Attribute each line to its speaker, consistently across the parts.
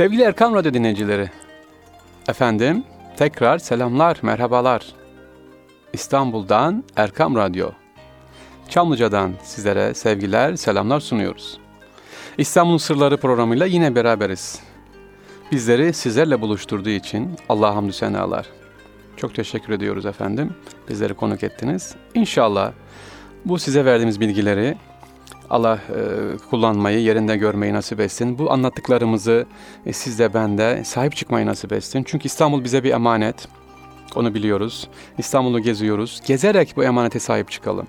Speaker 1: Sevgili Erkam Radyo dinleyicileri, efendim tekrar selamlar, merhabalar. İstanbul'dan Erkam Radyo, Çamlıca'dan sizlere sevgiler, selamlar sunuyoruz. İstanbul Sırları programıyla yine beraberiz. Bizleri sizlerle buluşturduğu için Allah'a hamdü senalar. Çok teşekkür ediyoruz efendim. Bizleri konuk ettiniz. İnşallah bu size verdiğimiz bilgileri Allah e, kullanmayı, yerinde görmeyi nasip etsin. Bu anlattıklarımızı e, siz de ben de sahip çıkmayı nasip etsin. Çünkü İstanbul bize bir emanet. Onu biliyoruz. İstanbul'u geziyoruz. Gezerek bu emanete sahip çıkalım.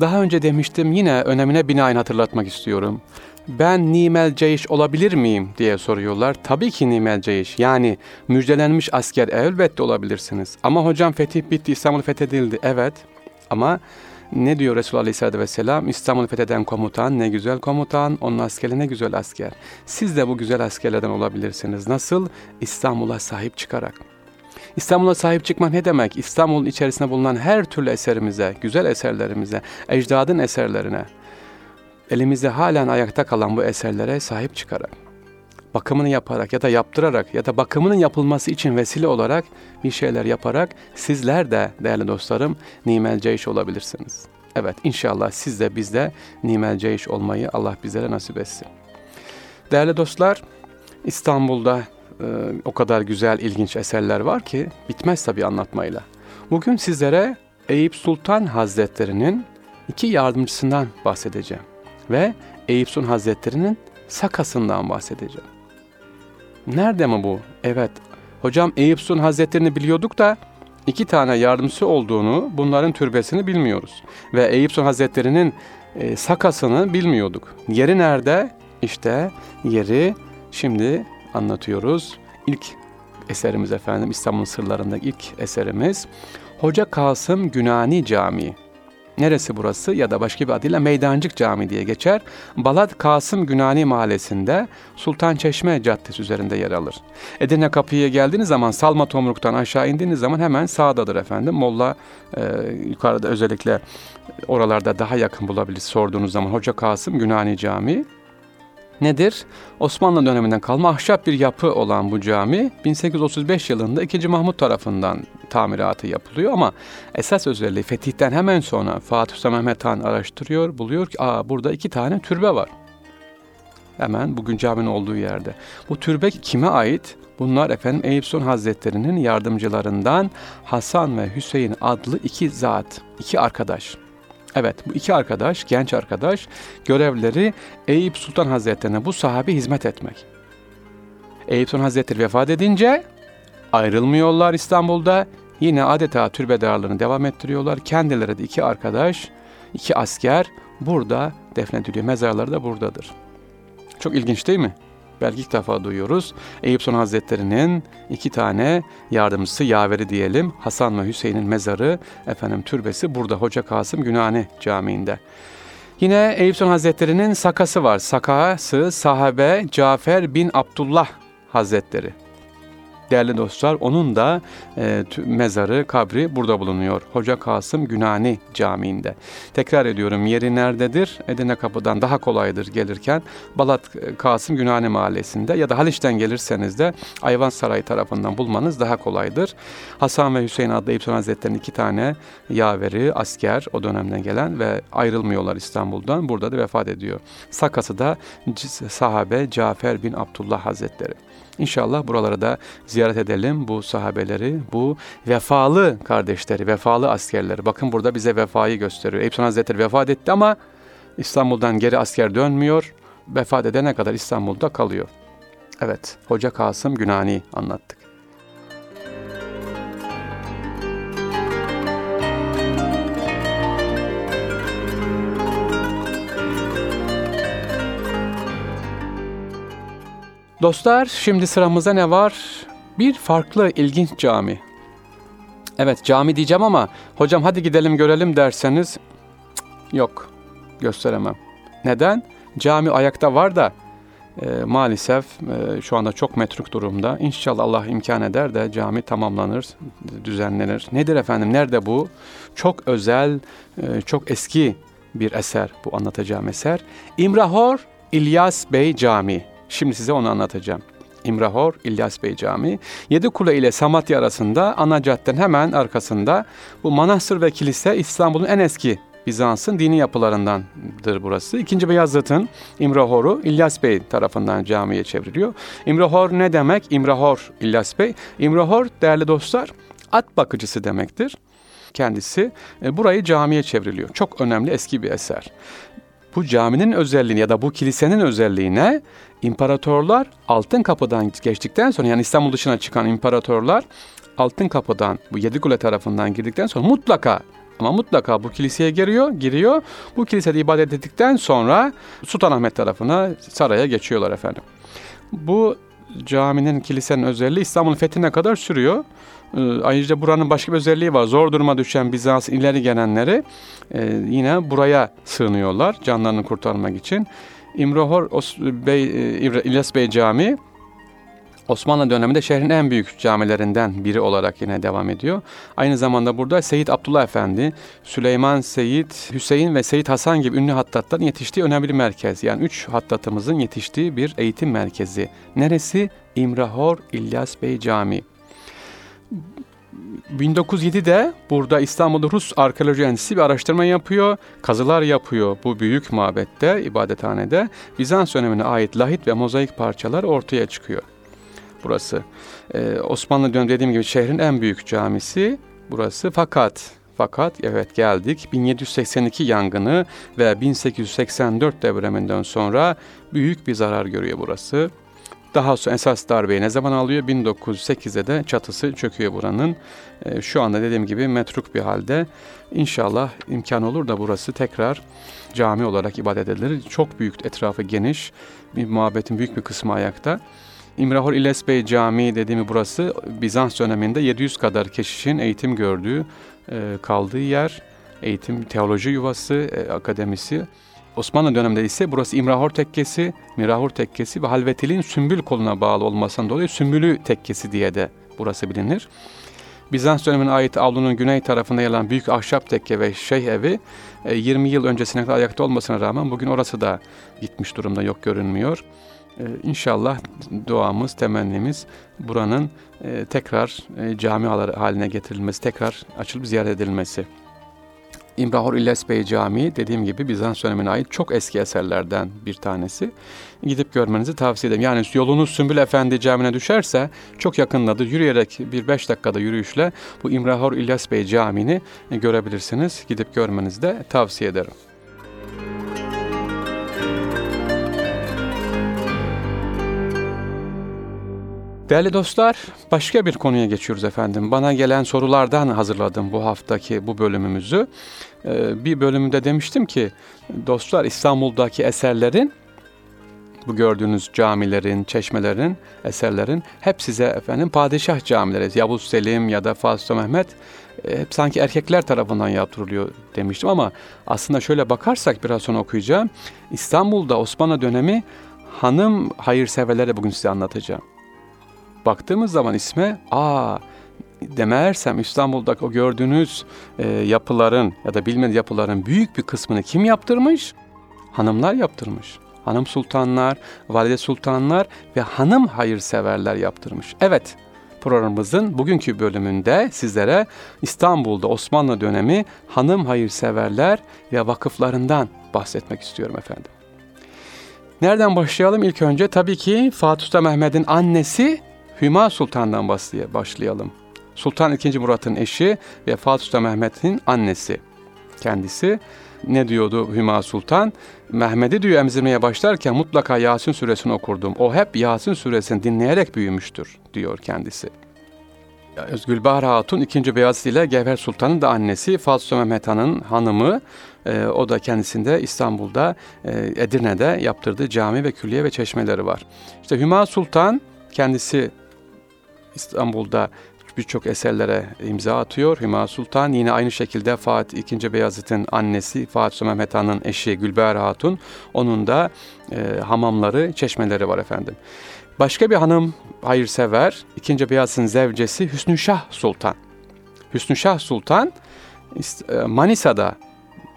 Speaker 1: Daha önce demiştim yine önemine binaen hatırlatmak istiyorum. Ben nimel ceyiş olabilir miyim diye soruyorlar. Tabii ki nimel ceyiş yani müjdelenmiş asker elbette olabilirsiniz. Ama hocam fetih bitti İstanbul fethedildi. Evet ama ne diyor Resulullah Aleyhisselatü Vesselam? İstanbul fetheden komutan ne güzel komutan, onun askeri ne güzel asker. Siz de bu güzel askerlerden olabilirsiniz. Nasıl? İstanbul'a sahip çıkarak. İstanbul'a sahip çıkmak ne demek? İstanbul'un içerisinde bulunan her türlü eserimize, güzel eserlerimize, ecdadın eserlerine, elimizde halen ayakta kalan bu eserlere sahip çıkarak, bakımını yaparak ya da yaptırarak ya da bakımının yapılması için vesile olarak bir şeyler yaparak sizler de değerli dostlarım nimel ceyş olabilirsiniz. Evet inşallah siz de biz de nimel ceyş olmayı Allah bizlere nasip etsin. Değerli dostlar İstanbul'da e, o kadar güzel ilginç eserler var ki bitmez tabi anlatmayla. Bugün sizlere Eyüp Sultan Hazretleri'nin iki yardımcısından bahsedeceğim ve Eyüp Sultan Hazretleri'nin sakasından bahsedeceğim. Nerede mi bu? Evet. Hocam Eyüp Sultan Hazretleri'ni biliyorduk da iki tane yardımcısı olduğunu, bunların türbesini bilmiyoruz. Ve Eyüp Sultan Hazretleri'nin e, sakasını bilmiyorduk. Yeri nerede? İşte yeri şimdi anlatıyoruz. İlk eserimiz efendim İstanbul'un sırlarındaki ilk eserimiz Hoca Kasım Günani Camii. Neresi burası ya da başka bir adıyla Meydancık Camii diye geçer. Balat Kasım Günani Mahallesi'nde Sultan Çeşme Caddesi üzerinde yer alır. Edirne Kapı'ya geldiğiniz zaman Salma Tomruk'tan aşağı indiğiniz zaman hemen sağdadır efendim. Molla e, yukarıda özellikle oralarda daha yakın bulabilir sorduğunuz zaman Hoca Kasım Günani Camii. Nedir? Osmanlı döneminden kalma ahşap bir yapı olan bu cami 1835 yılında 2. Mahmut tarafından tamiratı yapılıyor ama esas özelliği fetihten hemen sonra Fatih Sultan Mehmet Han araştırıyor, buluyor ki aa burada iki tane türbe var. Hemen bugün caminin olduğu yerde. Bu türbe kime ait? Bunlar efendim Eyüp Sultan Hazretleri'nin yardımcılarından Hasan ve Hüseyin adlı iki zat, iki arkadaş. Evet bu iki arkadaş, genç arkadaş görevleri Eyüp Sultan Hazretlerine bu sahabi hizmet etmek. Eyüp Sultan Hazretleri vefat edince ayrılmıyorlar İstanbul'da. Yine adeta türbedarlığını devam ettiriyorlar. Kendileri de iki arkadaş, iki asker burada defnediliyor. Mezarları da buradadır. Çok ilginç değil mi? Belki ilk defa duyuyoruz. Eyüp Sultan Hazretleri'nin iki tane yardımcısı yaveri diyelim. Hasan ve Hüseyin'in mezarı, efendim türbesi burada Hoca Kasım Günani Camii'nde. Yine Eyüp Sultan Hazretleri'nin sakası var. Sakası sahabe Cafer bin Abdullah Hazretleri değerli dostlar onun da e, mezarı, kabri burada bulunuyor. Hoca Kasım Günani Camii'nde. Tekrar ediyorum yeri nerededir? Edirne Kapı'dan daha kolaydır gelirken. Balat e, Kasım Günani Mahallesi'nde ya da Haliç'ten gelirseniz de Ayvan Sarayı tarafından bulmanız daha kolaydır. Hasan ve Hüseyin adlı Eyüp Hazretleri'nin iki tane yaveri, asker o dönemden gelen ve ayrılmıyorlar İstanbul'dan. Burada da vefat ediyor. Sakası da sahabe Cafer bin Abdullah Hazretleri. İnşallah buralara da ziyaret edelim bu sahabeleri, bu vefalı kardeşleri, vefalı askerleri. Bakın burada bize vefayı gösteriyor. Eyüp Hazretleri vefat etti ama İstanbul'dan geri asker dönmüyor. Vefat edene kadar İstanbul'da kalıyor. Evet, Hoca Kasım Günani anlattık. Dostlar şimdi sıramızda ne var? Bir farklı ilginç cami. Evet cami diyeceğim ama hocam hadi gidelim görelim derseniz yok gösteremem. Neden? Cami ayakta var da e, maalesef e, şu anda çok metruk durumda. İnşallah Allah imkan eder de cami tamamlanır, düzenlenir. Nedir efendim? Nerede bu? Çok özel, e, çok eski bir eser bu anlatacağım eser. İmrahor İlyas Bey Camii. Şimdi size onu anlatacağım. İmrahor İlyas Bey Camii. Yedikule ile Samatya arasında ana caddenin hemen arkasında bu manastır ve kilise İstanbul'un en eski Bizans'ın dini yapılarındandır burası. İkinci Beyazıt'ın İmrahor'u İlyas Bey tarafından camiye çevriliyor. İmrahor ne demek? İmrahor İlyas Bey. İmrahor değerli dostlar at bakıcısı demektir. Kendisi e, burayı camiye çevriliyor. Çok önemli eski bir eser. Bu caminin özelliğini ya da bu kilisenin özelliğine imparatorlar altın kapıdan geçtikten sonra yani İstanbul dışına çıkan imparatorlar altın kapıdan bu Yedikule tarafından girdikten sonra mutlaka ama mutlaka bu kiliseye giriyor, giriyor. Bu kilisede ibadet ettikten sonra Sultanahmet tarafına saraya geçiyorlar efendim. Bu caminin, kilisenin özelliği İstanbul'un fethine kadar sürüyor. Ee, ayrıca buranın başka bir özelliği var. Zor duruma düşen Bizans ileri gelenleri e, yine buraya sığınıyorlar canlarını kurtarmak için. İmrahor Bey, e, İlyas Bey Camii Osmanlı döneminde şehrin en büyük camilerinden biri olarak yine devam ediyor. Aynı zamanda burada Seyit Abdullah Efendi, Süleyman Seyit, Hüseyin ve Seyit Hasan gibi ünlü hattatların yetiştiği önemli bir merkez. Yani üç hattatımızın yetiştiği bir eğitim merkezi. Neresi? İmrahor İlyas Bey Camii. 1907'de burada İstanbul'da Rus arkeoloji endüstrisi bir araştırma yapıyor, kazılar yapıyor bu büyük mabette, ibadethanede. Bizans dönemine ait lahit ve mozaik parçalar ortaya çıkıyor burası. Ee, Osmanlı dönemi dediğim gibi şehrin en büyük camisi burası. Fakat fakat evet geldik 1782 yangını ve 1884 depreminden sonra büyük bir zarar görüyor burası. Daha sonra esas darbeyi ne zaman alıyor? 1908'de de çatısı çöküyor buranın. E, şu anda dediğim gibi metruk bir halde. İnşallah imkan olur da burası tekrar cami olarak ibadet edilir. Çok büyük, etrafı geniş. Bir muhabbetin büyük bir kısmı ayakta. İmrahor İles Bey Camii dediğimi burası Bizans döneminde 700 kadar keşişin eğitim gördüğü, e, kaldığı yer, eğitim teoloji yuvası, e, akademisi. Osmanlı döneminde ise burası İmrahor Tekkesi, Mirahor Tekkesi ve Halvetil'in Sümbül koluna bağlı olmasından dolayı Sümbülü Tekkesi diye de burası bilinir. Bizans dönemine ait avlunun güney tarafında yer alan büyük ahşap tekke ve şeyh evi 20 e, yıl öncesine kadar ayakta olmasına rağmen bugün orası da gitmiş durumda yok görünmüyor. Ee, inşallah duamız, temennimiz buranın e, tekrar e, cami haline getirilmesi, tekrar açılıp ziyaret edilmesi. İmrahor İlyas Bey Camii dediğim gibi Bizans dönemine ait çok eski eserlerden bir tanesi. Gidip görmenizi tavsiye ederim. Yani yolunuz Sümbül Efendi Camii'ne düşerse çok yakındadır. Yürüyerek bir beş dakikada yürüyüşle bu İmrahor İlyas Bey Camii'ni görebilirsiniz. Gidip görmenizi de tavsiye ederim. Değerli dostlar, başka bir konuya geçiyoruz efendim. Bana gelen sorulardan hazırladım bu haftaki bu bölümümüzü. Ee, bir bölümde demiştim ki, dostlar İstanbul'daki eserlerin, bu gördüğünüz camilerin, çeşmelerin, eserlerin hep size efendim padişah camileri, Yavuz Selim ya da Fatih Mehmet e, hep sanki erkekler tarafından yaptırılıyor demiştim ama aslında şöyle bakarsak biraz sonra okuyacağım. İstanbul'da Osmanlı dönemi hanım hayırseverlere bugün size anlatacağım baktığımız zaman isme aa demersem İstanbul'daki o gördüğünüz e, yapıların ya da bilmediğiniz yapıların büyük bir kısmını kim yaptırmış? Hanımlar yaptırmış. Hanım sultanlar, valide sultanlar ve hanım hayırseverler yaptırmış. Evet, programımızın bugünkü bölümünde sizlere İstanbul'da Osmanlı dönemi hanım hayırseverler ve vakıflarından bahsetmek istiyorum efendim. Nereden başlayalım? İlk önce tabii ki Fatih Sultan Mehmet'in annesi Hüma Sultan'dan başlayalım. Sultan II. Murat'ın eşi ve Fatih Sultan Mehmet'in annesi. Kendisi ne diyordu Hüma Sultan? Mehmet'i diyor emzirmeye başlarken mutlaka Yasin suresini okurdum. O hep Yasin suresini dinleyerek büyümüştür diyor kendisi. Özgülbahar Hatun 2. Beyazıt ile Gevher Sultan'ın da annesi Fatih Mehmet Han'ın hanımı. E, o da kendisinde İstanbul'da e, Edirne'de yaptırdığı cami ve külliye ve çeşmeleri var. İşte Hüma Sultan kendisi İstanbul'da birçok eserlere imza atıyor. Hüma Sultan yine aynı şekilde Fatih II. Beyazıt'ın annesi Fatih Sultan Han'ın eşi Gülbahar Hatun. Onun da e, hamamları, çeşmeleri var efendim. Başka bir hanım hayırsever, II. Beyazıt'ın zevcesi Hüsnü Şah Sultan. Hüsnü Şah Sultan e, Manisa'da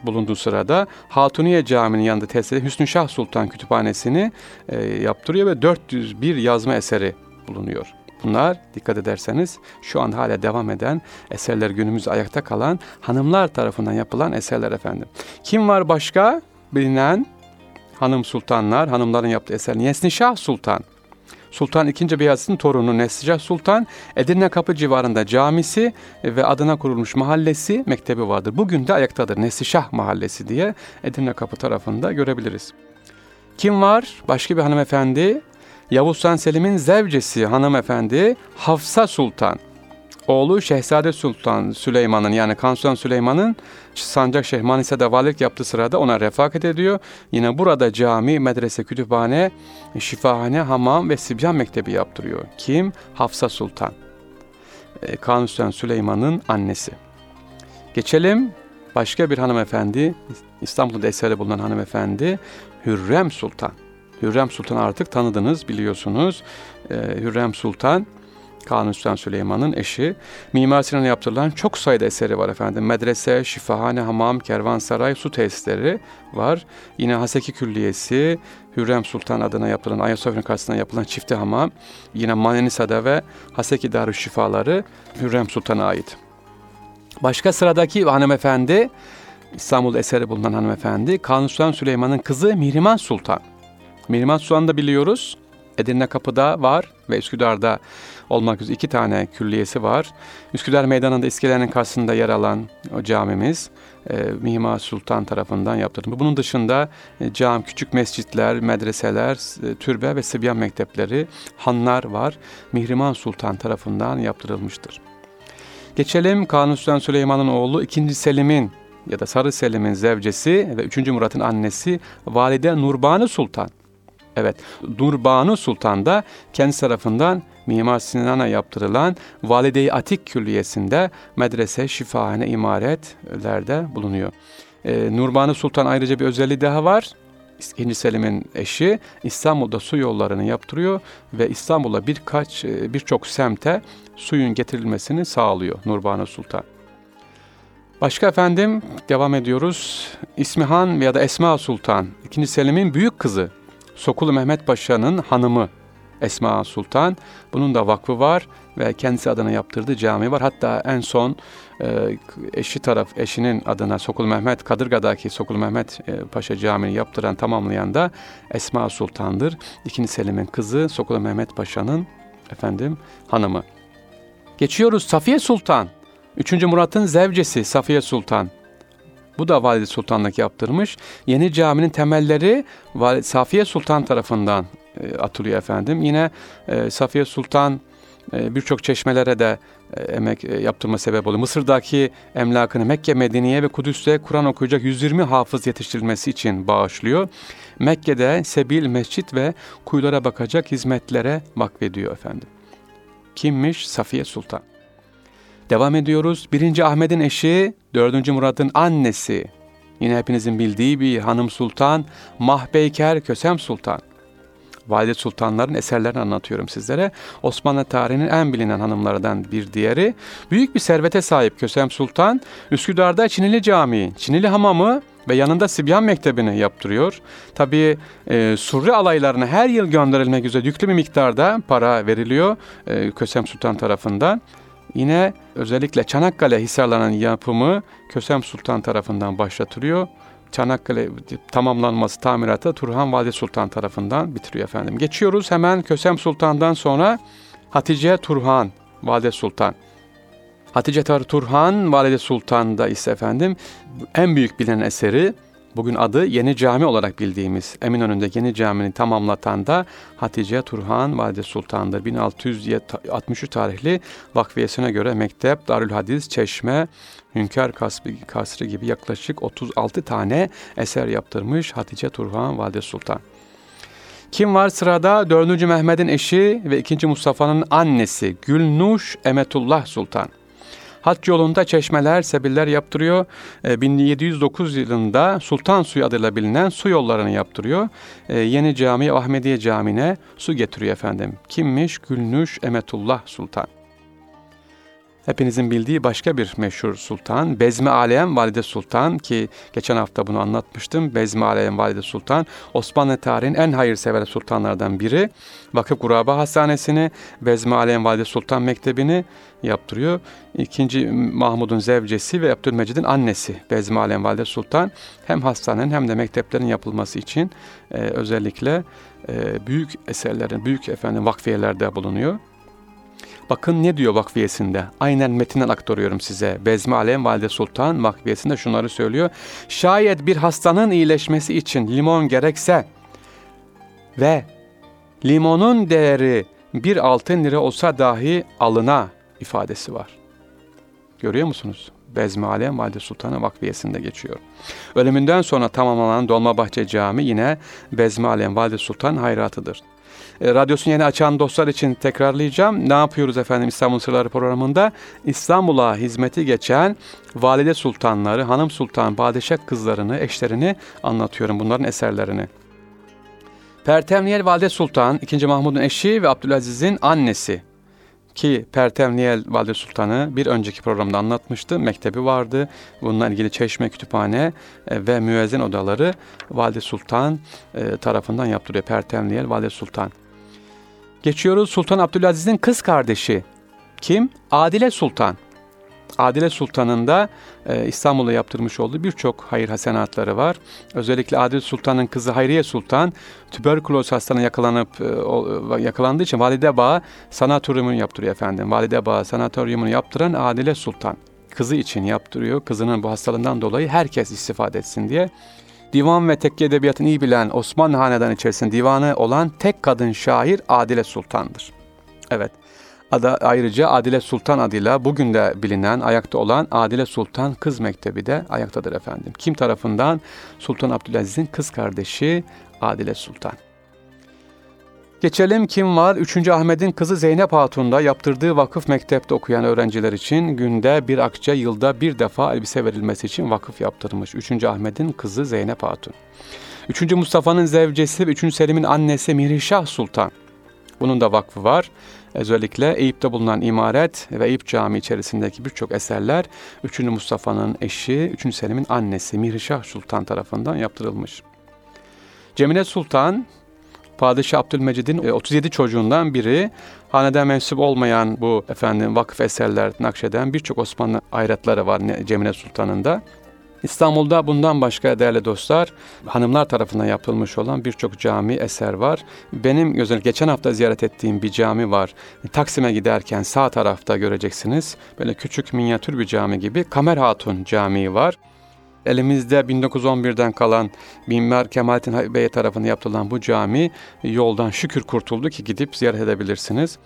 Speaker 1: bulunduğu sırada Hatuniye Camii'nin yanında tesis edilen Hüsnü Şah Sultan Kütüphanesi'ni e, yaptırıyor ve 401 yazma eseri bulunuyor. Bunlar dikkat ederseniz şu an hala devam eden eserler günümüz ayakta kalan hanımlar tarafından yapılan eserler efendim. Kim var başka bilinen hanım sultanlar, hanımların yaptığı eser Nesnişah Sultan. Sultan II. Beyazıt'ın torunu Neslica Sultan, Edirne Kapı civarında camisi ve adına kurulmuş mahallesi, mektebi vardır. Bugün de ayaktadır. Neslişah Mahallesi diye Edirne Kapı tarafında görebiliriz. Kim var? Başka bir hanımefendi. Yavuz Sultan Selim'in zevcesi hanımefendi Hafsa Sultan. Oğlu Şehzade Sultan Süleyman'ın yani Kanuni Süleyman'ın Sancak Şeyh Manisa'da valilik yaptığı sırada ona refakat ediyor. Yine burada cami, medrese, kütüphane, şifahane, hamam ve Sibyan Mektebi yaptırıyor. Kim? Hafsa Sultan. Ee, Kanuni Süleyman'ın annesi. Geçelim başka bir hanımefendi, İstanbul'da eseri bulunan hanımefendi Hürrem Sultan. Hürrem Sultan artık tanıdınız biliyorsunuz. Ee, Hürrem Sultan Kanuni Sultan Süleyman'ın eşi. Mimar Sinan'a yaptırılan çok sayıda eseri var efendim. Medrese, şifahane, hamam, kervansaray, su tesisleri var. Yine Haseki Külliyesi, Hürrem Sultan adına yapılan, Ayasofya'nın karşısında yapılan çifte hamam. Yine Manisa'da ve Haseki Darüşşifaları Hürrem Sultan'a ait. Başka sıradaki hanımefendi, İstanbul eseri bulunan hanımefendi, Kanuni Sultan Süleyman'ın kızı Mihrimah Sultan. Mihrimah Sultan'ı da biliyoruz. Edirne Kapı'da var ve Üsküdar'da olmak üzere iki tane külliyesi var. Üsküdar Meydanı'nda iskelenin karşısında yer alan o camimiz e, Mihrimah Sultan tarafından yaptırılmış. Bunun dışında e, cam, küçük mescitler, medreseler, e, türbe ve Sibyan mektepleri, hanlar var. Mihrimah Sultan tarafından yaptırılmıştır. Geçelim Kanuni Sultan Süleyman'ın oğlu 2. Selim'in ya da Sarı Selim'in zevcesi ve 3. Murat'ın annesi Valide Nurbanu Sultan. Evet, Nurbanu Sultan da kendisi tarafından Mimar Sinan'a yaptırılan Valide-i Atik Külliyesi'nde medrese, şifahane, imaretlerde bulunuyor. Ee, Nurbanu Sultan ayrıca bir özelliği daha var. İkinci Selim'in eşi İstanbul'da su yollarını yaptırıyor ve İstanbul'a birkaç e, birçok semte suyun getirilmesini sağlıyor Nurbanu Sultan. Başka efendim devam ediyoruz. İsmihan ya da Esma Sultan, İkinci Selim'in büyük kızı. Sokulu Mehmet Paşa'nın hanımı Esma Sultan. Bunun da vakfı var ve kendisi adına yaptırdığı cami var. Hatta en son e, eşi taraf, eşinin adına Sokul Mehmet, Kadırga'daki Sokul Mehmet e, Paşa Camii'ni yaptıran, tamamlayan da Esma Sultan'dır. İkinci Selim'in kızı Sokul Mehmet Paşa'nın efendim hanımı. Geçiyoruz Safiye Sultan. Üçüncü Murat'ın zevcesi Safiye Sultan. Bu da Valide Sultanlık yaptırmış. Yeni caminin temelleri Safiye Sultan tarafından e, atılıyor efendim. Yine e, Safiye Sultan e, birçok çeşmelere de emek yaptırma sebep oluyor. Mısır'daki emlakını Mekke, Medine'ye ve Kudüs'te Kur'an okuyacak 120 hafız yetiştirilmesi için bağışlıyor. Mekke'de sebil, mescit ve kuyulara bakacak hizmetlere vakfediyor efendim. Kimmiş? Safiye Sultan. Devam ediyoruz. Birinci Ahmet'in eşi, dördüncü Murat'ın annesi. Yine hepinizin bildiği bir hanım sultan, Mahbeyker Kösem Sultan. Valide Sultanların eserlerini anlatıyorum sizlere. Osmanlı tarihinin en bilinen hanımlardan bir diğeri. Büyük bir servete sahip Kösem Sultan, Üsküdar'da Çinili Camii, Çinili Hamamı ve yanında Sibyan Mektebi'ni yaptırıyor. Tabii e, surre alaylarına her yıl gönderilmek üzere yüklü bir miktarda para veriliyor e, Kösem Sultan tarafından. Yine özellikle Çanakkale hisarlarının yapımı Kösem Sultan tarafından başlatılıyor. Çanakkale tamamlanması tamiratı Turhan Valide Sultan tarafından bitiriyor efendim. Geçiyoruz hemen Kösem Sultan'dan sonra Hatice Turhan Valide Sultan. Hatice Turhan Valide Sultan da ise efendim en büyük bilinen eseri Bugün adı Yeni Cami olarak bildiğimiz Eminönü'nde Yeni Cami'ni tamamlatan da Hatice Turhan Valide Sultan'dır. 1663 tarihli vakfiyesine göre mektep, Darül Hadis, Çeşme, Hünkar Kasrı gibi yaklaşık 36 tane eser yaptırmış Hatice Turhan Valide Sultan. Kim var sırada? 4. Mehmet'in eşi ve 2. Mustafa'nın annesi Gülnuş Emetullah Sultan. Hac yolunda çeşmeler, sebiller yaptırıyor. 1709 e, yılında Sultan Suyu adıyla bilinen su yollarını yaptırıyor. E, Yeni Cami Ahmediye Camii'ne su getiriyor efendim. Kimmiş? Gülnüş Emetullah Sultan. Hepinizin bildiği başka bir meşhur sultan Bezmi Alem Valide Sultan ki geçen hafta bunu anlatmıştım. Bezmi Alem Valide Sultan Osmanlı tarihinin en hayırsever sultanlardan biri. Vakıf Kuraba Hastanesi'ni, Bezmi Alem Valide Sultan Mektebi'ni yaptırıyor. İkinci Mahmud'un zevcesi ve Abdülmecid'in annesi Bezmi Alem Valide Sultan hem hastanenin hem de mekteplerin yapılması için e, özellikle e, büyük eserlerin, büyük efendim vakfiyelerde bulunuyor. Bakın ne diyor vakfiyesinde? Aynen metinden aktarıyorum size. Bezmi Alem Valide Sultan vakfiyesinde şunları söylüyor. Şayet bir hastanın iyileşmesi için limon gerekse ve limonun değeri bir altın lira olsa dahi alına ifadesi var. Görüyor musunuz? Bezmi Alem Valide Sultan'a vakfiyesinde geçiyor. Ölümünden sonra tamamlanan Dolmabahçe Camii yine Bezmi Alem Valide Sultan hayratıdır. E, radyosunu yeni açan dostlar için tekrarlayacağım. Ne yapıyoruz efendim İstanbul Sırları programında? İstanbul'a hizmeti geçen valide sultanları, hanım sultan, padişah kızlarını, eşlerini anlatıyorum bunların eserlerini. Pertemniyel Valide Sultan, 2. Mahmud'un eşi ve Abdülaziz'in annesi ki Pertemniyel Valide Sultan'ı bir önceki programda anlatmıştı. Mektebi vardı. Bununla ilgili çeşme, kütüphane e, ve müezzin odaları Valide Sultan e, tarafından yaptırıyor. Pertemniyel Valide Sultan. Geçiyoruz Sultan Abdülaziz'in kız kardeşi. Kim? Adile Sultan. Adile Sultan'ın da e, İstanbul'da yaptırmış olduğu birçok hayır hasenatları var. Özellikle Adile Sultan'ın kızı Hayriye Sultan tüberküloz hastalığına yakalanıp e, e, yakalandığı için Valide Bağ sanatoryumunu yaptırıyor efendim. Valide Bağ sanatoryumunu yaptıran Adile Sultan. Kızı için yaptırıyor. Kızının bu hastalığından dolayı herkes istifade etsin diye. Divan ve tekke edebiyatını iyi bilen Osmanlı Hanedanı içerisinde divanı olan tek kadın şair Adile Sultan'dır. Evet. Ada, ayrıca Adile Sultan adıyla bugün de bilinen, ayakta olan Adile Sultan Kız Mektebi de ayaktadır efendim. Kim tarafından? Sultan Abdülaziz'in kız kardeşi Adile Sultan. Geçelim kim var? 3. Ahmet'in kızı Zeynep Hatun'da yaptırdığı vakıf mektepte okuyan öğrenciler için günde bir akçe yılda bir defa elbise verilmesi için vakıf yaptırmış. 3. Ahmet'in kızı Zeynep Hatun. 3. Mustafa'nın zevcesi ve 3. Selim'in annesi Mirişah Sultan. Bunun da vakfı var. Özellikle Eyüp'te bulunan imaret ve Eyüp Camii içerisindeki birçok eserler 3. Mustafa'nın eşi, 3. Selim'in annesi Mirişah Sultan tarafından yaptırılmış. Cemile Sultan Padişah Abdülmecid'in 37 e, çocuğundan biri haneden mensup olmayan bu efendim vakıf eserler nakşeden birçok Osmanlı ayratları var Cemile Sultan'ın da. İstanbul'da bundan başka değerli dostlar hanımlar tarafından yapılmış olan birçok cami eser var. Benim özellikle geçen hafta ziyaret ettiğim bir cami var. Taksim'e giderken sağ tarafta göreceksiniz. Böyle küçük minyatür bir cami gibi Kamer Hatun Camii var. Elimizde 1911'den kalan Binmer Kemalettin Bey tarafından yapılan bu cami yoldan şükür kurtuldu ki gidip ziyaret edebilirsiniz.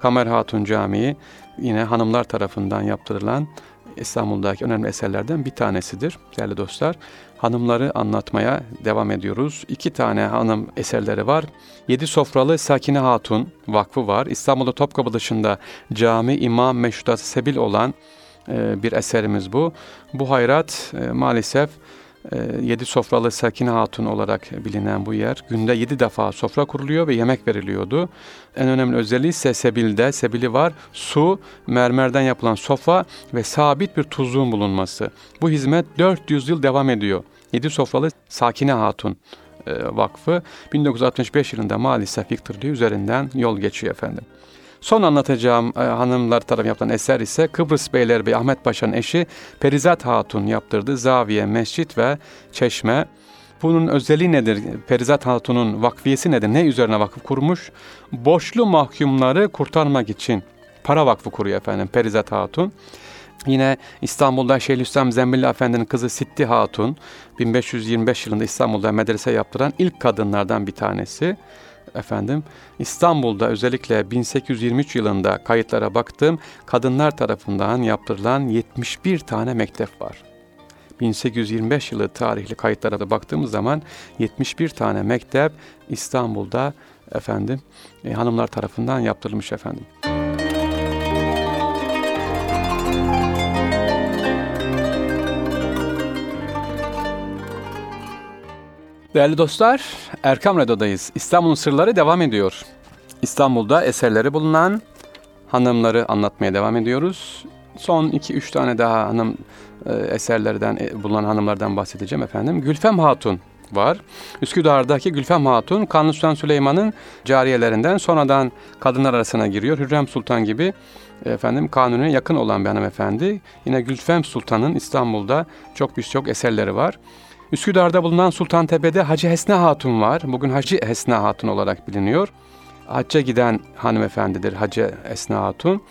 Speaker 1: Kamer Hatun Camii yine hanımlar tarafından yaptırılan İstanbul'daki önemli eserlerden bir tanesidir değerli dostlar. Hanımları anlatmaya devam ediyoruz. İki tane hanım eserleri var. Yedi Sofralı Sakine Hatun Vakfı var. İstanbul'da Topkapı dışında cami, imam, meşrutat, sebil olan e, bir eserimiz bu. Bu hayrat e, maalesef e, yedi sofralı Sakine Hatun olarak bilinen bu yer. Günde yedi defa sofra kuruluyor ve yemek veriliyordu. En önemli özelliği ise sebilde, sebili var. Su, mermerden yapılan sofa ve sabit bir tuzluğun bulunması. Bu hizmet 400 yıl devam ediyor. Yedi sofralı Sakine Hatun Vakfı 1965 yılında maalesef yıktırılıyor. Üzerinden yol geçiyor efendim. Son anlatacağım e, hanımlar tarafından yapılan eser ise Kıbrıs Beylerbeyi Ahmet Paşa'nın eşi Perizat Hatun yaptırdı. Zaviye, mescit ve çeşme. Bunun özelliği nedir? Perizat Hatun'un vakfiyesi nedir? Ne üzerine vakıf kurmuş? Boşlu mahkumları kurtarmak için para vakfı kuruyor efendim Perizat Hatun. Yine İstanbul'da Şeyhülislam Zembilli Efendi'nin kızı Sitti Hatun 1525 yılında İstanbul'da medrese yaptıran ilk kadınlardan bir tanesi efendim İstanbul'da özellikle 1823 yılında kayıtlara baktım kadınlar tarafından yaptırılan 71 tane mektep var. 1825 yılı tarihli kayıtlara da baktığımız zaman 71 tane mektep İstanbul'da efendim e, hanımlar tarafından yaptırılmış efendim. Değerli dostlar, Erkam Radyo'dayız. İstanbul'un sırları devam ediyor. İstanbul'da eserleri bulunan hanımları anlatmaya devam ediyoruz. son 2-3 tane daha hanım e, eserlerden e, bulunan hanımlardan bahsedeceğim efendim. Gülfem Hatun var. Üsküdar'daki Gülfem Hatun, Kanuni Sultan Süleyman'ın cariyelerinden sonradan kadınlar arasına giriyor. Hürrem Sultan gibi efendim Kanuni'ye yakın olan bir hanımefendi. Yine Gülfem Sultan'ın İstanbul'da çok birçok eserleri var. Üsküdar'da bulunan Sultantepe'de Hacı Hesna Hatun var. Bugün Hacı Hesna Hatun olarak biliniyor. Hacca giden hanımefendidir Hacı Esna Hatun.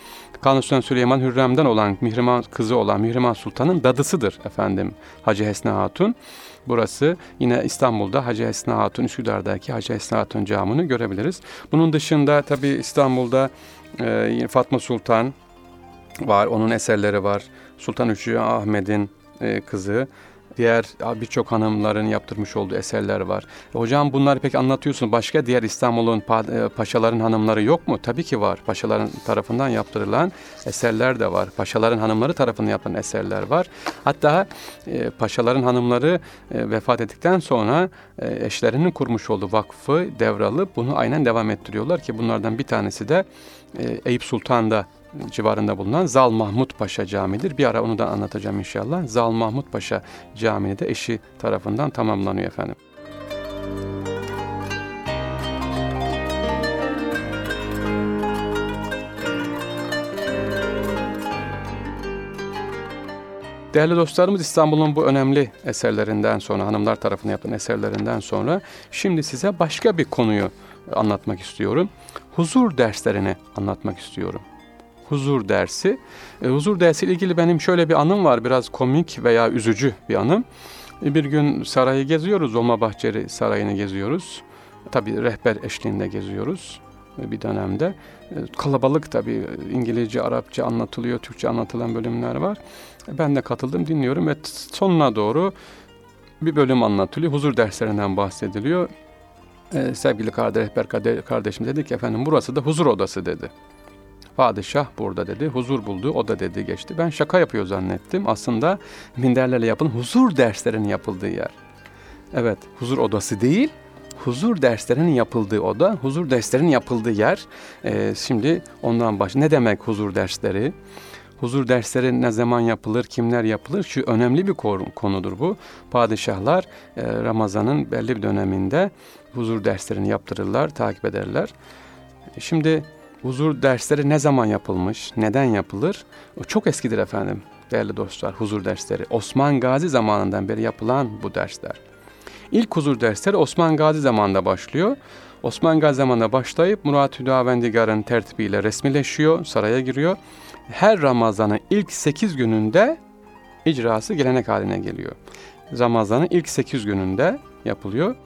Speaker 1: Kanuni Sultan Süleyman Hürrem'den olan Mihrimah kızı olan Mihrimah Sultan'ın dadısıdır efendim Hacı Hesna Hatun. Burası yine İstanbul'da Hacı Esna Hatun Üsküdar'daki Hacı Esna Hatun camını görebiliriz. Bunun dışında tabi İstanbul'da e, Fatma Sultan var, onun eserleri var. Sultan Üçü Ahmet'in e, kızı diğer birçok hanımların yaptırmış olduğu eserler var. Hocam bunları pek anlatıyorsun. Başka diğer İstanbul'un pa- e, paşaların hanımları yok mu? Tabii ki var. Paşaların tarafından yaptırılan eserler de var. Paşaların hanımları tarafından yapılan eserler var. Hatta e, paşaların hanımları e, vefat ettikten sonra e, eşlerinin kurmuş olduğu vakfı devralıp bunu aynen devam ettiriyorlar ki bunlardan bir tanesi de e, Eyüp Sultan'da civarında bulunan Zal Mahmut Paşa Camii'dir. Bir ara onu da anlatacağım inşallah. Zal Mahmut Paşa Camii de eşi tarafından tamamlanıyor efendim. Değerli dostlarımız İstanbul'un bu önemli eserlerinden sonra, hanımlar tarafından yapılan eserlerinden sonra şimdi size başka bir konuyu anlatmak istiyorum. Huzur derslerini anlatmak istiyorum huzur dersi. E, huzur dersi ile ilgili benim şöyle bir anım var. Biraz komik veya üzücü bir anım. E, bir gün sarayı geziyoruz. Dolmabahçeli Sarayı'nı geziyoruz. Tabii rehber eşliğinde geziyoruz e, bir dönemde. E, kalabalık tabii İngilizce, Arapça anlatılıyor, Türkçe anlatılan bölümler var. E, ben de katıldım, dinliyorum ve sonuna doğru bir bölüm anlatılıyor. Huzur derslerinden bahsediliyor. Ee, sevgili kardeş, rehber kardeşim dedi ki efendim burası da huzur odası dedi. Padişah burada dedi. Huzur buldu. O da dedi geçti. Ben şaka yapıyor zannettim. Aslında minderlerle yapılan huzur derslerinin yapıldığı yer. Evet huzur odası değil. Huzur derslerinin yapıldığı oda, huzur derslerinin yapıldığı yer. Ee, şimdi ondan baş. Ne demek huzur dersleri? Huzur dersleri ne zaman yapılır, kimler yapılır? Şu önemli bir konudur bu. Padişahlar e, Ramazan'ın belli bir döneminde huzur derslerini yaptırırlar, takip ederler. Şimdi Huzur dersleri ne zaman yapılmış, neden yapılır? O çok eskidir efendim değerli dostlar huzur dersleri. Osman Gazi zamanından beri yapılan bu dersler. İlk huzur dersleri Osman Gazi zamanında başlıyor. Osman Gazi zamanında başlayıp Murat Hüdavendigar'ın tertibiyle resmileşiyor, saraya giriyor. Her Ramazan'ın ilk 8 gününde icrası gelenek haline geliyor. Ramazan'ın ilk 8 gününde yapılıyor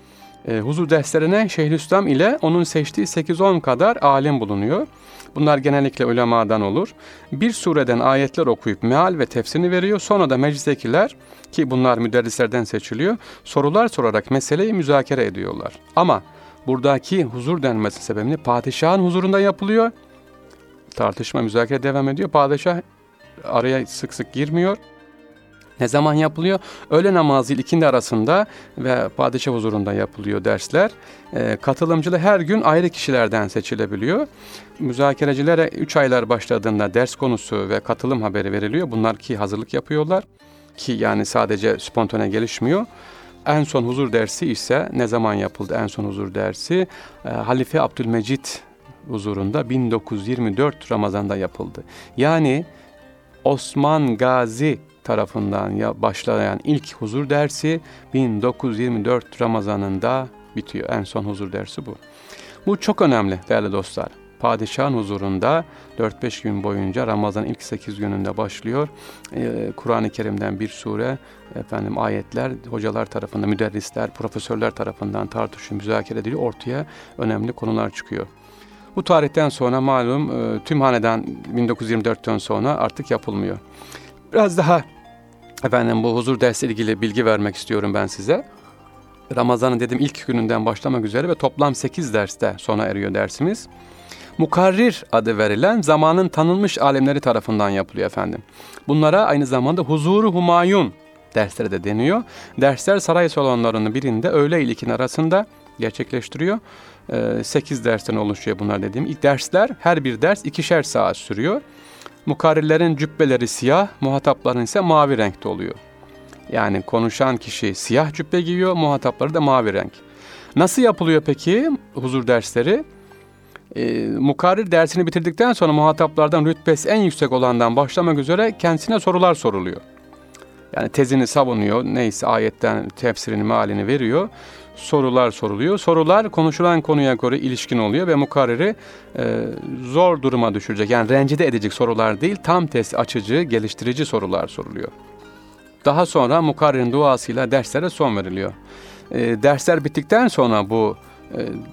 Speaker 1: e, huzur derslerine Şeyhülislam ile onun seçtiği 8-10 kadar alim bulunuyor. Bunlar genellikle ulemadan olur. Bir sureden ayetler okuyup meal ve tefsirini veriyor. Sonra da meclistekiler ki bunlar müderrislerden seçiliyor. Sorular sorarak meseleyi müzakere ediyorlar. Ama buradaki huzur denmesi sebebini padişahın huzurunda yapılıyor. Tartışma müzakere devam ediyor. Padişah araya sık sık girmiyor. Ne zaman yapılıyor? Öğle namazı ile ikindi arasında ve padişah huzurunda yapılıyor dersler. E, katılımcılar her gün ayrı kişilerden seçilebiliyor. Müzakerecilere 3 aylar başladığında ders konusu ve katılım haberi veriliyor. Bunlar ki hazırlık yapıyorlar. Ki yani sadece spontane gelişmiyor. En son huzur dersi ise ne zaman yapıldı en son huzur dersi? E, Halife Abdülmecit huzurunda 1924 Ramazan'da yapıldı. Yani Osman Gazi tarafından ya başlayan ilk huzur dersi 1924 Ramazanında bitiyor. En son huzur dersi bu. Bu çok önemli değerli dostlar. Padişahın huzurunda 4-5 gün boyunca Ramazan ilk 8 gününde başlıyor. Ee, Kur'an-ı Kerim'den bir sure, efendim ayetler hocalar tarafından, müderrisler, profesörler tarafından tartışılıyor, müzakere ediliyor. Ortaya önemli konular çıkıyor. Bu tarihten sonra malum e, tüm hanedan 1924'ten sonra artık yapılmıyor. Biraz daha efendim bu huzur dersi ilgili bilgi vermek istiyorum ben size. Ramazan'ın dedim ilk gününden başlamak üzere ve toplam 8 derste sona eriyor dersimiz. Mukarrir adı verilen zamanın tanınmış alemleri tarafından yapılıyor efendim. Bunlara aynı zamanda huzuru humayun dersleri de deniyor. Dersler saray salonlarının birinde öğle ile ikinin arasında gerçekleştiriyor. 8 ee, dersten oluşuyor bunlar dediğim. İlk dersler her bir ders ikişer saat sürüyor. Mukarrirlerin cübbeleri siyah, muhatapların ise mavi renkte oluyor. Yani konuşan kişi siyah cübbe giyiyor, muhatapları da mavi renk. Nasıl yapılıyor peki huzur dersleri? E, mukarrir dersini bitirdikten sonra muhataplardan rütbesi en yüksek olandan başlamak üzere kendisine sorular soruluyor. Yani tezini savunuyor, neyse ayetten tefsirini, mealini veriyor. Sorular soruluyor. Sorular konuşulan konuya göre ilişkin oluyor ve mukarriri e, zor duruma düşürecek. Yani rencide edecek sorular değil, tam test açıcı, geliştirici sorular soruluyor. Daha sonra mukarririn duasıyla derslere son veriliyor. E, dersler bittikten sonra bu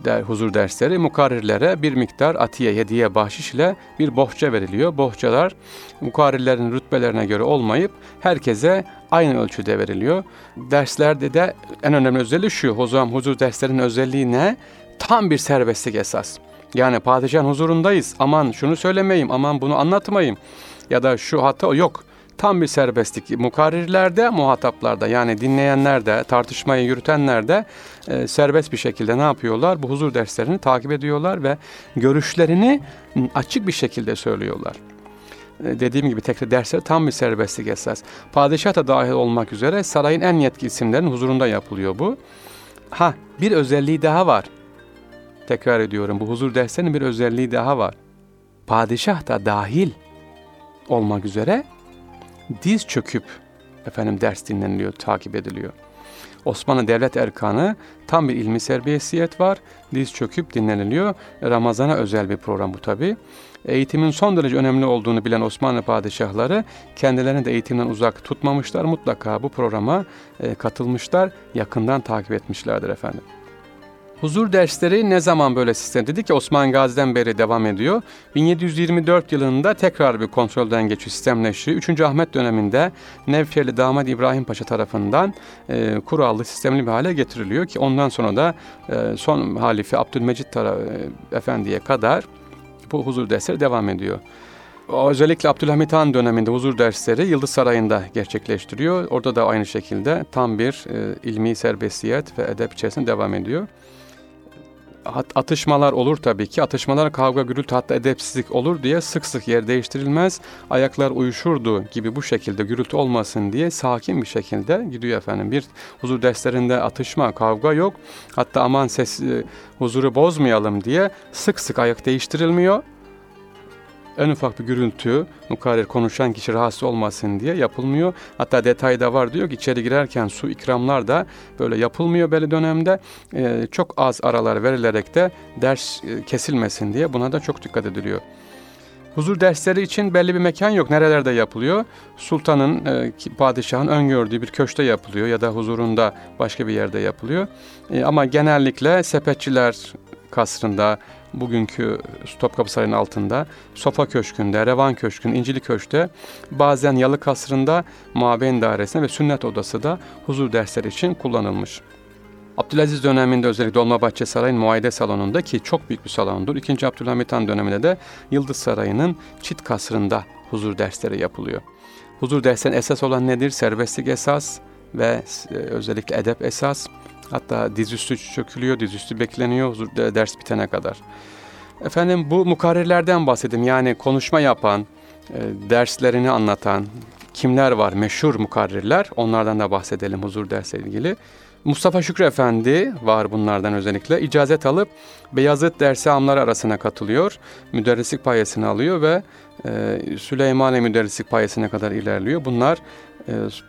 Speaker 1: der, huzur dersleri mukarrirlere bir miktar atiye, hediye, bahşiş ile bir bohça veriliyor. Bohçalar mukarrirlerin rütbelerine göre olmayıp herkese aynı ölçüde veriliyor. Derslerde de en önemli özelliği şu, huzur, huzur derslerinin özelliği ne? Tam bir serbestlik esas. Yani padişahın huzurundayız, aman şunu söylemeyeyim, aman bunu anlatmayayım ya da şu hata yok tam bir serbestlik. Mukarrirlerde, muhataplarda yani dinleyenlerde, tartışmayı yürütenlerde e, serbest bir şekilde ne yapıyorlar? Bu huzur derslerini takip ediyorlar ve görüşlerini açık bir şekilde söylüyorlar. E, dediğim gibi tekrar dersler tam bir serbestlik esas. Padişah da dahil olmak üzere sarayın en yetkili isimlerin huzurunda yapılıyor bu. Ha bir özelliği daha var. Tekrar ediyorum bu huzur derslerinin bir özelliği daha var. Padişah da dahil olmak üzere diz çöküp efendim ders dinleniliyor, takip ediliyor. Osmanlı devlet erkanı tam bir ilmi serbestiyet var. Diz çöküp dinleniliyor. Ramazana özel bir program bu tabi. Eğitimin son derece önemli olduğunu bilen Osmanlı padişahları kendilerini de eğitimden uzak tutmamışlar. Mutlaka bu programa e, katılmışlar, yakından takip etmişlerdir efendim. Huzur dersleri ne zaman böyle sistem? Dedi ki Osman Gazi'den beri devam ediyor. 1724 yılında tekrar bir kontrolden geçiyor, sistemleşiyor. 3. Ahmet döneminde Nevşehirli damat İbrahim Paşa tarafından e, kurallı, sistemli bir hale getiriliyor ki ondan sonra da e, son halife Abdülmecit taraf, e, Efendi'ye kadar bu huzur dersleri devam ediyor. Özellikle Abdülhamit Han döneminde huzur dersleri Yıldız Sarayı'nda gerçekleştiriyor. Orada da aynı şekilde tam bir e, ilmi serbestiyet ve edep içerisinde devam ediyor atışmalar olur tabii ki. Atışmalar kavga, gürültü hatta edepsizlik olur diye sık sık yer değiştirilmez. Ayaklar uyuşurdu gibi bu şekilde gürültü olmasın diye sakin bir şekilde gidiyor efendim. Bir huzur derslerinde atışma, kavga yok. Hatta aman ses e, huzuru bozmayalım diye sık sık ayak değiştirilmiyor en ufak bir gürültü mukarrer konuşan kişi rahatsız olmasın diye yapılmıyor. Hatta detayda var diyor ki içeri girerken su ikramlar da böyle yapılmıyor belli dönemde. Ee, çok az aralar verilerek de ders e, kesilmesin diye buna da çok dikkat ediliyor. Huzur dersleri için belli bir mekan yok. Nerelerde yapılıyor? Sultanın, e, padişahın öngördüğü bir köşte yapılıyor ya da huzurunda başka bir yerde yapılıyor. E, ama genellikle sepetçiler kasrında, bugünkü Topkapı Sarayı'nın altında, Sofa Köşkü'nde, Revan Köşkü'nün İncili Köşk'te, bazen Yalı Kasrı'nda, Mabeyn Dairesi'nde ve Sünnet Odası da huzur dersleri için kullanılmış. Abdülaziz döneminde özellikle Dolmabahçe Sarayı'nın muayede salonunda ki çok büyük bir salondur. İkinci Abdülhamit Han döneminde de Yıldız Sarayı'nın Çit Kasrı'nda huzur dersleri yapılıyor. Huzur derslerinin esas olan nedir? Serbestlik esas ve e, özellikle edep esas. Hatta dizüstü çökülüyor, dizüstü bekleniyor ders bitene kadar. Efendim bu mukarrirlerden bahsedeyim. Yani konuşma yapan, e, derslerini anlatan kimler var? Meşhur mukarrirler. Onlardan da bahsedelim huzur dersiyle ilgili. Mustafa Şükrü Efendi var bunlardan özellikle. İcazet alıp Beyazıt dersi amları arasına katılıyor. Müderrislik payesini alıyor ve e, Süleymaniye müderrislik payesine kadar ilerliyor. Bunlar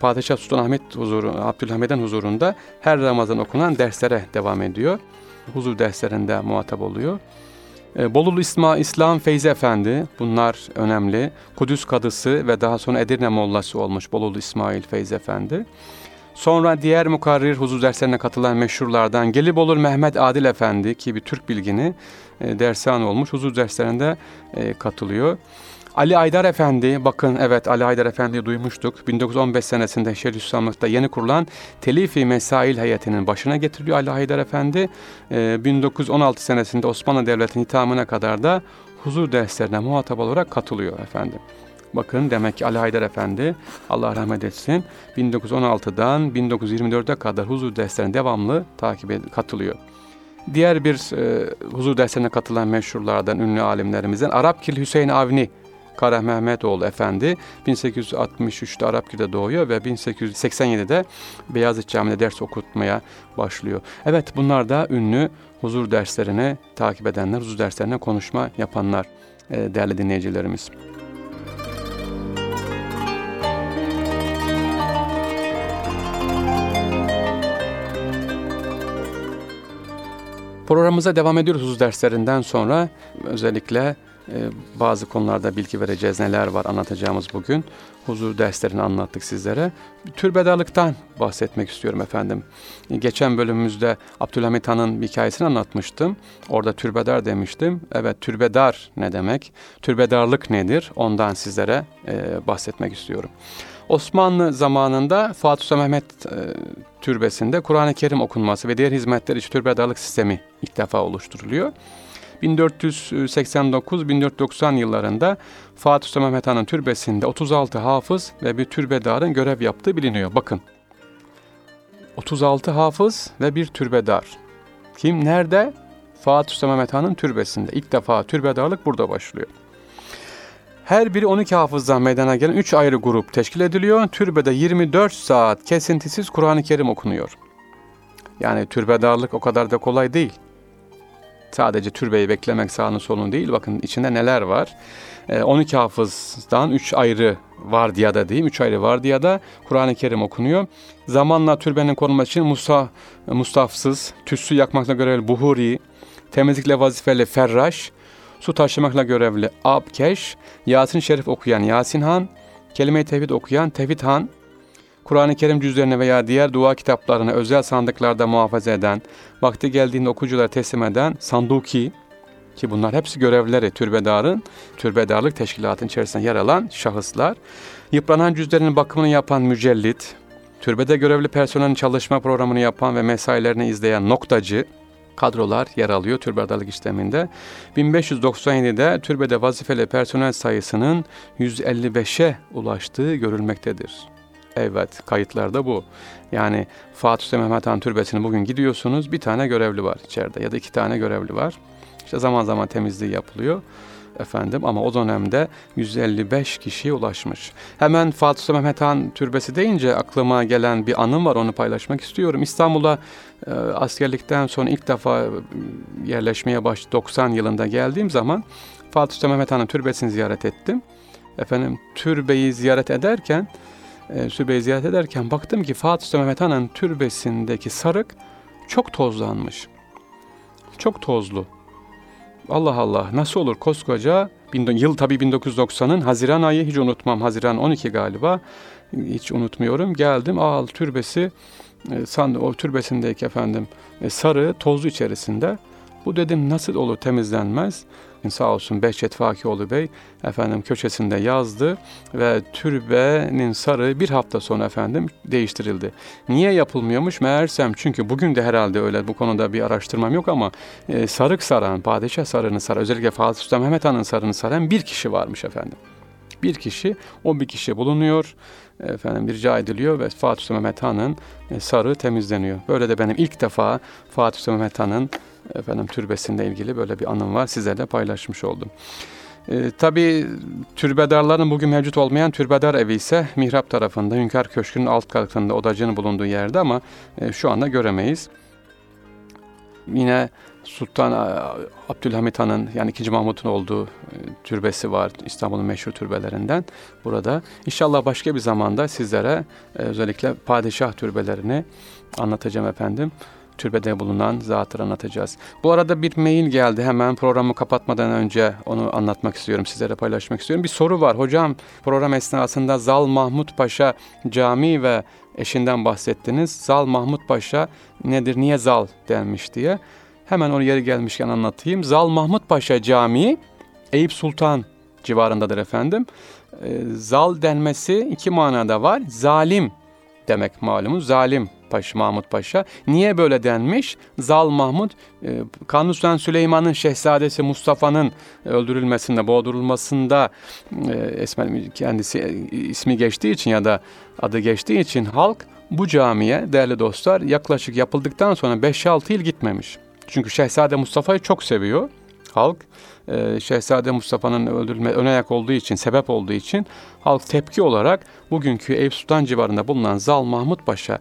Speaker 1: Padişah Sultanahmet huzuru, Abdülhamid'in huzurunda her Ramazan okunan derslere devam ediyor. Huzur derslerinde muhatap oluyor. E, Bolulu İsma, İslam Feyzi Efendi bunlar önemli. Kudüs Kadısı ve daha sonra Edirne Mollası olmuş Bolulu İsmail Feyzi Efendi. Sonra diğer mukarrir huzur derslerine katılan meşhurlardan Gelibolur Mehmet Adil Efendi ki bir Türk bilgini e, dersan olmuş huzur derslerinde e, katılıyor. Ali Aydar Efendi, bakın evet Ali Aydar Efendi'yi duymuştuk. 1915 senesinde Şeyhülislamlık'ta yeni kurulan Telifi Mesail heyetinin başına getiriliyor Ali Aydar Efendi. Ee, 1916 senesinde Osmanlı Devleti'nin hitamına kadar da huzur derslerine muhatap olarak katılıyor efendim. Bakın demek ki Ali Haydar Efendi Allah rahmet etsin 1916'dan 1924'e kadar huzur derslerine devamlı takip katılıyor. Diğer bir e, huzur derslerine katılan meşhurlardan, ünlü alimlerimizden Arapkil Hüseyin Avni Kara Mehmetoğlu Efendi 1863'te Arapgir'de doğuyor ve 1887'de Beyazıt Camii'de ders okutmaya başlıyor. Evet bunlar da ünlü huzur derslerini takip edenler, huzur derslerine konuşma yapanlar e, değerli dinleyicilerimiz. Programımıza devam ediyoruz huzur derslerinden sonra özellikle bazı konularda bilgi vereceğiz. Neler var anlatacağımız bugün. Huzur derslerini anlattık sizlere. Türbedarlıktan bahsetmek istiyorum efendim. Geçen bölümümüzde Abdülhamit Han'ın hikayesini anlatmıştım. Orada türbedar demiştim. Evet türbedar ne demek? Türbedarlık nedir? Ondan sizlere e, bahsetmek istiyorum. Osmanlı zamanında Fatih Sultan Mehmet e, türbesinde Kur'an-ı Kerim okunması ve diğer hizmetler için türbedarlık sistemi ilk defa oluşturuluyor. 1489-1490 yıllarında Fatih Sultan Mehmet Han'ın türbesinde 36 hafız ve bir türbedarın görev yaptığı biliniyor. Bakın 36 hafız ve bir türbedar. Kim nerede? Fatih Sultan Mehmet Han'ın türbesinde. İlk defa türbedarlık burada başlıyor. Her biri 12 hafızdan meydana gelen 3 ayrı grup teşkil ediliyor. Türbede 24 saat kesintisiz Kur'an-ı Kerim okunuyor. Yani türbedarlık o kadar da kolay değil. Sadece türbeyi beklemek sağını solunu değil. Bakın içinde neler var. 12 hafızdan 3 ayrı vardiyada diyeyim. 3 ayrı vardiyada Kur'an-ı Kerim okunuyor. Zamanla türbenin korunması için Musa, Mustafsız, tüssü yakmakla görevli Buhuri, temizlikle vazifeli Ferraş, su taşımakla görevli Abkeş, Yasin Şerif okuyan Yasin Han, Kelime-i Tevhid okuyan Tevhid Han, Kur'an-ı Kerim cüzlerini veya diğer dua kitaplarını özel sandıklarda muhafaza eden, vakti geldiğinde okuyuculara teslim eden Sanduki, ki bunlar hepsi görevlileri türbedarın, türbedarlık teşkilatının içerisinde yer alan şahıslar, yıpranan cüzlerinin bakımını yapan mücellit, türbede görevli personelin çalışma programını yapan ve mesailerini izleyen noktacı, kadrolar yer alıyor türbedarlık işleminde. 1597'de türbede vazifeli personel sayısının 155'e ulaştığı görülmektedir. Evet kayıtlarda bu. Yani Fatih Sultan Mehmet Han Türbesi'ne bugün gidiyorsunuz bir tane görevli var içeride ya da iki tane görevli var. İşte zaman zaman temizliği yapılıyor efendim ama o dönemde 155 kişiye ulaşmış. Hemen Fatih Sultan Mehmet Han Türbesi deyince aklıma gelen bir anım var onu paylaşmak istiyorum. İstanbul'a e, askerlikten sonra ilk defa e, yerleşmeye baş 90 yılında geldiğim zaman Fatih Sultan Mehmet Han'ın türbesini ziyaret ettim. Efendim türbeyi ziyaret ederken e, türbeyi ziyaret ederken baktım ki Fatih Sultan Mehmet Han'ın türbesindeki sarık çok tozlanmış. Çok tozlu. Allah Allah nasıl olur koskoca yıl tabii 1990'ın Haziran ayı hiç unutmam. Haziran 12 galiba. Hiç unutmuyorum. Geldim Ağal türbesi e, san, o türbesindeki efendim e, sarı tozlu içerisinde. Bu dedim nasıl olur temizlenmez. Sağ olsun Behçet Fakioğlu Bey efendim köşesinde yazdı ve türbenin sarı bir hafta sonra efendim değiştirildi. Niye yapılmıyormuş meğersem çünkü bugün de herhalde öyle bu konuda bir araştırmam yok ama e, sarık saran, padişah sarığını saran özellikle Fatih Sultan Mehmet Han'ın sarığını saran bir kişi varmış efendim. Bir kişi, o bir kişi bulunuyor efendim rica ediliyor ve Fatih Sultan Mehmet Han'ın e, sarığı temizleniyor. Böyle de benim ilk defa Fatih Sultan Mehmet Han'ın efendim türbesinde ilgili böyle bir anım var. Sizlerle paylaşmış oldum. E, Tabi türbedarların bugün mevcut olmayan türbedar evi ise mihrap tarafında Hünkar Köşkü'nün alt katında odacının bulunduğu yerde ama e, şu anda göremeyiz. Yine Sultan Abdülhamit Han'ın yani 2. Mahmut'un olduğu e, türbesi var İstanbul'un meşhur türbelerinden burada. İnşallah başka bir zamanda sizlere e, özellikle padişah türbelerini anlatacağım efendim türbede bulunan zatları anlatacağız. Bu arada bir mail geldi hemen programı kapatmadan önce onu anlatmak istiyorum, sizlere paylaşmak istiyorum. Bir soru var. Hocam program esnasında Zal Mahmut Paşa Camii ve eşinden bahsettiniz. Zal Mahmut Paşa nedir, niye Zal denmiş diye. Hemen onu yeri gelmişken anlatayım. Zal Mahmut Paşa Camii Eyüp Sultan civarındadır efendim. Ee, zal denmesi iki manada var. Zalim demek malumunuz. Zalim Paşa, Mahmut Paşa. Niye böyle denmiş? Zal Mahmut, e, Kanuni Sultan Süleyman'ın şehzadesi Mustafa'nın öldürülmesinde, boğdurulmasında e, Esmer kendisi e, ismi geçtiği için ya da adı geçtiği için halk bu camiye değerli dostlar yaklaşık yapıldıktan sonra 5-6 yıl gitmemiş. Çünkü Şehzade Mustafa'yı çok seviyor halk e, Şehzade Mustafa'nın öldürülme ön ayak olduğu için, sebep olduğu için halk tepki olarak bugünkü Eyüp Sultan civarında bulunan Zal Mahmut Paşa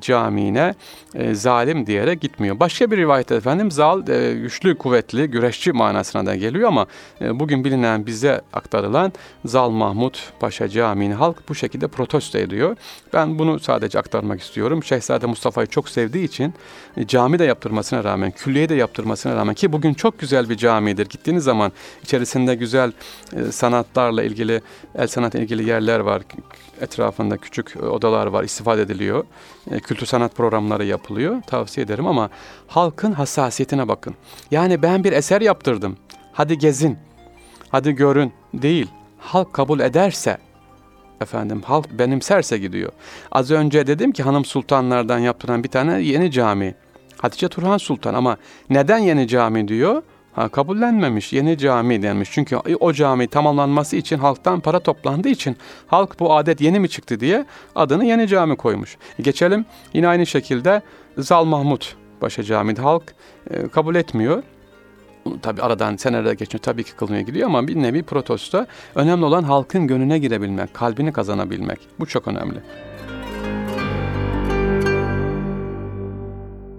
Speaker 1: Camii'ne e, zalim diyerek gitmiyor. Başka bir rivayet efendim Zal e, güçlü, kuvvetli, güreşçi manasına da geliyor ama e, bugün bilinen bize aktarılan Zal Mahmut Paşa Camii'ni halk bu şekilde protesto ediyor. Ben bunu sadece aktarmak istiyorum. Şehzade Mustafa'yı çok sevdiği için e, cami de yaptırmasına rağmen, külliye de yaptırmasına rağmen ki bugün çok güzel bir camidir. Gittiğiniz zaman içerisinde güzel e, sanatlarla ilgili, el sanatla ilgili yerler var. Etrafında küçük odalar var, istifade ediliyor. E, kültür sanat programları yapılıyor. Tavsiye ederim ama halkın hassasiyetine bakın. Yani ben bir eser yaptırdım. Hadi gezin, hadi görün değil. Halk kabul ederse efendim halk benimserse gidiyor. Az önce dedim ki hanım sultanlardan yaptıran bir tane yeni cami. Hatice Turhan Sultan ama neden yeni cami diyor? Ha, kabullenmemiş, yeni cami denmiş. Çünkü o cami tamamlanması için halktan para toplandığı için halk bu adet yeni mi çıktı diye adını yeni cami koymuş. Geçelim yine aynı şekilde Zal Mahmut Paşa Camii'de halk e, kabul etmiyor. Tabi aradan seneler geçiyor tabii ki kılmaya gidiyor ama bir nevi protesto. Önemli olan halkın gönlüne girebilmek, kalbini kazanabilmek. Bu çok önemli.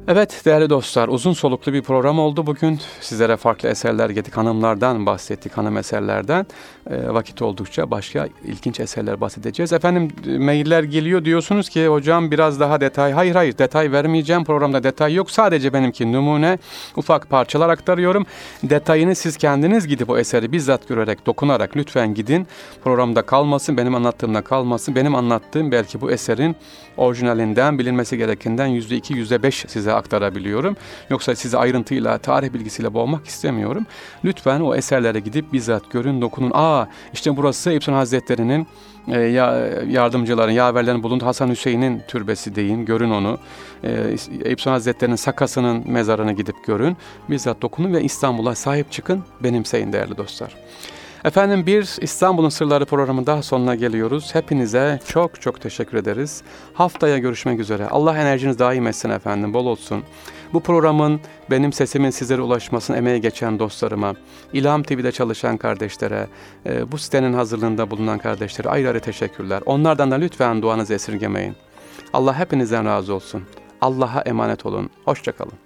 Speaker 1: Evet değerli dostlar uzun soluklu bir program oldu bugün. Sizlere farklı eserler getirdik. Hanımlardan bahsettik, hanım eserlerden. E, vakit oldukça başka ilginç eserler bahsedeceğiz. Efendim mailler geliyor diyorsunuz ki hocam biraz daha detay. Hayır hayır detay vermeyeceğim. Programda detay yok. Sadece benimki numune ufak parçalar aktarıyorum. Detayını siz kendiniz gidip o eseri bizzat görerek, dokunarak lütfen gidin. Programda kalmasın, benim anlattığımda kalmasın. Benim anlattığım belki bu eserin orijinalinden bilinmesi gerekenden yüzde iki, yüzde aktarabiliyorum. Yoksa sizi ayrıntıyla, tarih bilgisiyle boğmak istemiyorum. Lütfen o eserlere gidip bizzat görün, dokunun. Aa işte burası Eyüp Hazretleri'nin e, yardımcıların, yaverlerin bulunduğu Hasan Hüseyin'in türbesi deyin, görün onu. E, Eyüp Hazretleri'nin sakasının mezarını gidip görün. Bizzat dokunun ve İstanbul'a sahip çıkın, benimseyin değerli dostlar. Efendim bir İstanbul'un Sırları programı daha sonuna geliyoruz. Hepinize çok çok teşekkür ederiz. Haftaya görüşmek üzere. Allah enerjiniz daim etsin efendim, bol olsun. Bu programın benim sesimin sizlere ulaşmasını emeğe geçen dostlarıma, İlham TV'de çalışan kardeşlere, e, bu sitenin hazırlığında bulunan kardeşlere ayrı ayrı teşekkürler. Onlardan da lütfen duanızı esirgemeyin. Allah hepinizden razı olsun. Allah'a emanet olun. Hoşçakalın.